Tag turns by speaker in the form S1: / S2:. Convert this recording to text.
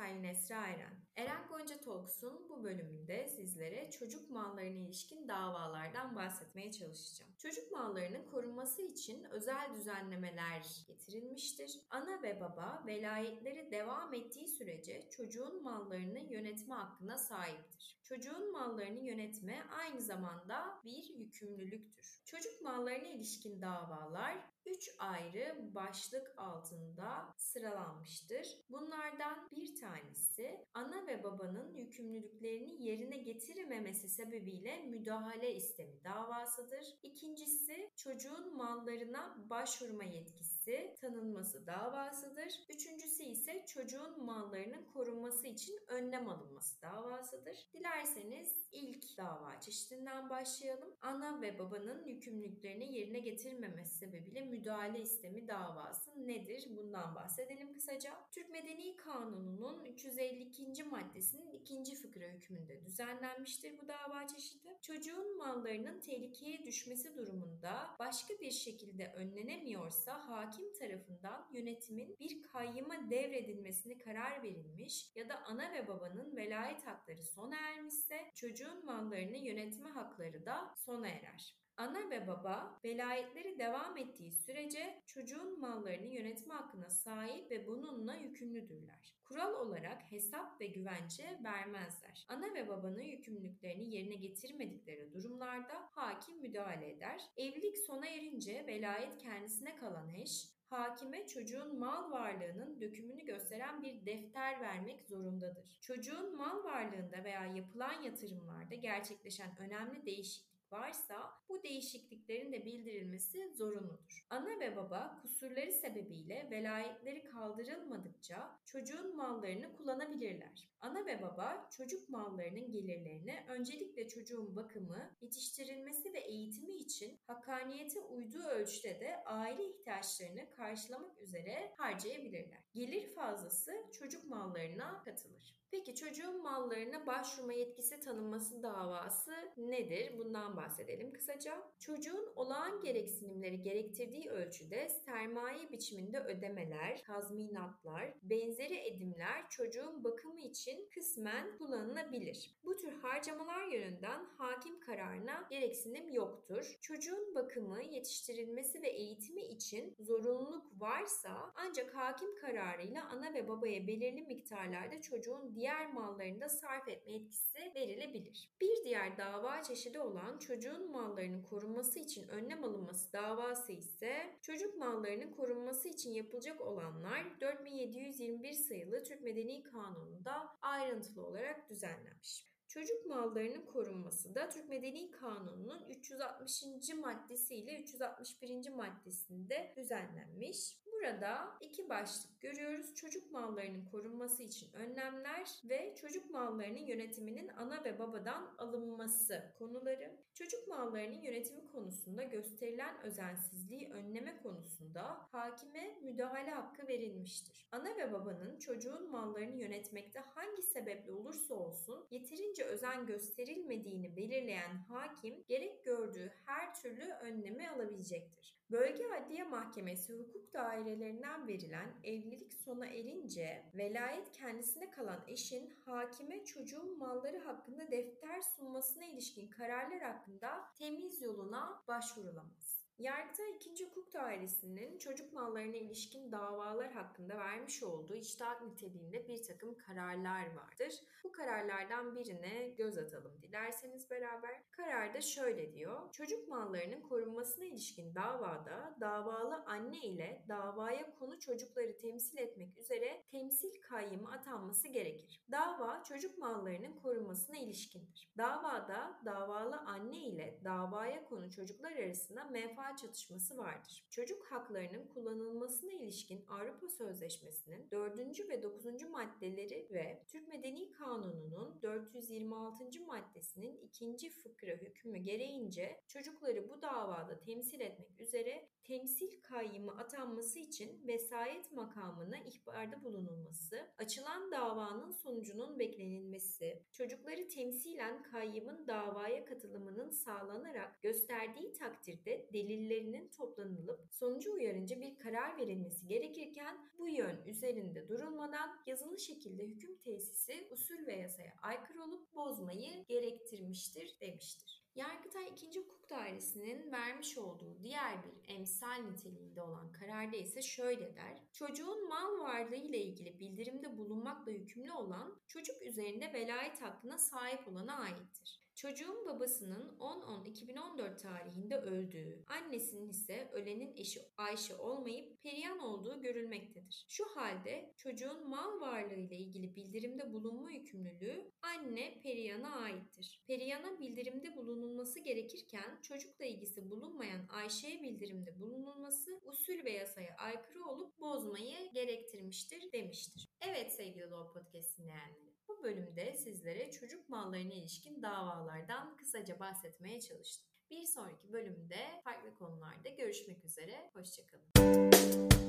S1: Aylin Esra Eren. Eren Gonca Talks'un bu bölümünde sizlere çocuk mallarına ilişkin davalardan bahsetmeye çalışacağım. Çocuk mallarının korunması için özel düzenlemeler getirilmiştir. Ana ve baba velayetleri devam ettiği sürece çocuğun mallarını yönetme hakkına sahiptir. Çocuğun mallarını yönetme aynı zamanda bir yükümlülüktür. Çocuk mallarına ilişkin davalar 3 ayrı başlık altında sıralanmıştır. Bunlardan bir tanesi ana ve babanın yükümlülüklerini yerine getirememesi sebebiyle müdahale istemi davasıdır. İkincisi çocuğun mallarına başvurma yetkisi tanınması davasıdır. Üçüncüsü ise çocuğun mallarının korunması için önlem alınması davasıdır. Dilerseniz ilk dava çeşidinden başlayalım. Ana ve babanın yükümlülüklerini yerine getirmemesi sebebiyle müdahale istemi davası nedir? Bundan bahsedelim kısaca. Türk Medeni Kanunu'nun 352. maddesinin ikinci fıkra hükmünde düzenlenmiştir bu dava çeşidi. Çocuğun mallarının tehlikeye düşmesi durumunda başka bir şekilde önlenemiyorsa hakim tarafından yönetimin bir kayyıma devredilmesini karar verilmiş ya da ana ve babanın velayet hakları sona ermişse çocuğun mallarını yönetme hakları da sona erer. Ana ve baba velayetleri devam ettiği sürece çocuğun mallarını yönetme hakkına sahip ve bununla yükümlüdürler. Kural olarak hesap ve güvence vermezler. Ana ve babanın yükümlülüklerini yerine getirmedikleri durumlarda hakim müdahale eder. Evlilik sona erince velayet kendisine kalan eş, hakime çocuğun mal varlığının dökümünü gösteren bir defter vermek zorundadır. Çocuğun mal varlığında veya yapılan yatırımlarda gerçekleşen önemli değişiklik varsa bu değişikliklerin de bildirilmesi zorunludur. Ana ve baba kusurları sebebiyle velayetleri kaldırılmadıkça çocuğun mallarını kullanabilirler. Ana ve baba çocuk mallarının gelirlerini öncelikle çocuğun bakımı, yetiştirilmesi ve eğitimi için hakkaniyete uyduğu ölçüde de aile ihtiyaçlarını karşılamak üzere harcayabilirler. Gelir fazlası çocuk mallarına katılır. Peki çocuğun mallarına başvurma yetkisi tanınması davası nedir? Bundan bahsedelim kısaca. Çocuğun olağan gereksinimleri gerektirdiği ölçüde sermaye biçiminde ödemeler, tazminatlar, benzeri edimler çocuğun bakımı için kısmen kullanılabilir. Bu tür harcamalar yönünden hakim kararına gereksinim yoktur. Çocuğun bakımı, yetiştirilmesi ve eğitimi için zorunluluk varsa ancak hakim kararıyla ana ve babaya belirli miktarlarda çocuğun diğer mallarında sarf etme etkisi verilebilir. Bir diğer dava çeşidi olan çocuğun mallarının korunması için önlem alınması davası ise çocuk mallarının korunması için yapılacak olanlar 4721 sayılı Türk Medeni Kanunu'nda ayrıntılı olarak düzenlenmiş. Çocuk mallarının korunması da Türk Medeni Kanunu'nun 360. maddesi ile 361. maddesinde düzenlenmiş. Burada iki başlık görüyoruz. Çocuk mallarının korunması için önlemler ve çocuk mallarının yönetiminin ana ve babadan alınması konuları. Çocuk mallarının yönetimi konusunda gösterilen özensizliği önleme konusunda hakime müdahale hakkı verilmiştir. Ana ve babanın çocuğun mallarını yönetmekte hangi sebeple olursa olsun yeterince özen gösterilmediğini belirleyen hakim gerek gördüğü her türlü önlemi alabilecektir. Bölge Adliye Mahkemesi hukuk dairelerinden verilen evlilik sona erince velayet kendisine kalan eşin hakime çocuğun malları hakkında defter sunmasına ilişkin kararlar hakkında temiz yoluna başvurulamaz. Yargıtay 2. Hukuk Dairesi'nin çocuk mallarına ilişkin davalar hakkında vermiş olduğu içtihat niteliğinde bir takım kararlar vardır. Bu kararlardan birine göz atalım dilerseniz beraber. Kararda şöyle diyor. Çocuk mallarının korunmasına ilişkin davada davalı anne ile davaya konu çocukları temsil etmek üzere temsil kayyımı atanması gerekir. Dava çocuk mallarının korunmasına ilişkindir. Davada davalı anne ile davaya konu çocuklar arasında menfaat çatışması vardır. Çocuk haklarının kullanılmasına ilişkin Avrupa Sözleşmesi'nin 4. ve 9. maddeleri ve Türk Medeni Kanunu'nun 426. maddesinin 2. fıkra hükmü gereğince çocukları bu davada temsil etmek üzere temsil kayyımı atanması için vesayet makamına ihbarda bulunulması, açılan davanın sonucunun beklenilmesi, çocukları temsilen kayyımın davaya katılımının sağlanarak gösterdiği takdirde delil delillerinin toplanılıp sonucu uyarınca bir karar verilmesi gerekirken bu yön üzerinde durulmadan yazılı şekilde hüküm tesisi usul ve yasaya aykırı olup bozmayı gerektirmiştir demiştir. Yargıtay 2. Hukuk Dairesi'nin vermiş olduğu diğer bir emsal niteliğinde olan kararda ise şöyle der. Çocuğun mal varlığı ile ilgili bildirimde bulunmakla yükümlü olan çocuk üzerinde velayet hakkına sahip olana aittir. Çocuğun babasının 10-10-2014 tarihinde öldüğü, annesinin ise ölenin eşi Ayşe olmayıp Perihan olduğu görülmektedir. Şu halde çocuğun mal varlığı ile ilgili bildirimde bulunma yükümlülüğü anne Perihan'a aittir. Perihan'a bildirimde bulunulması gerekirken çocukla ilgisi bulunmayan Ayşe'ye bildirimde bulunulması usul ve yasaya aykırı olup bozmayı gerektirmiştir demiştir. Evet sevgili Law Podcast dinleyenleri. Bu bölümde sizlere çocuk mallarına ilişkin davalardan kısaca bahsetmeye çalıştım. Bir sonraki bölümde farklı konularda görüşmek üzere. Hoşçakalın.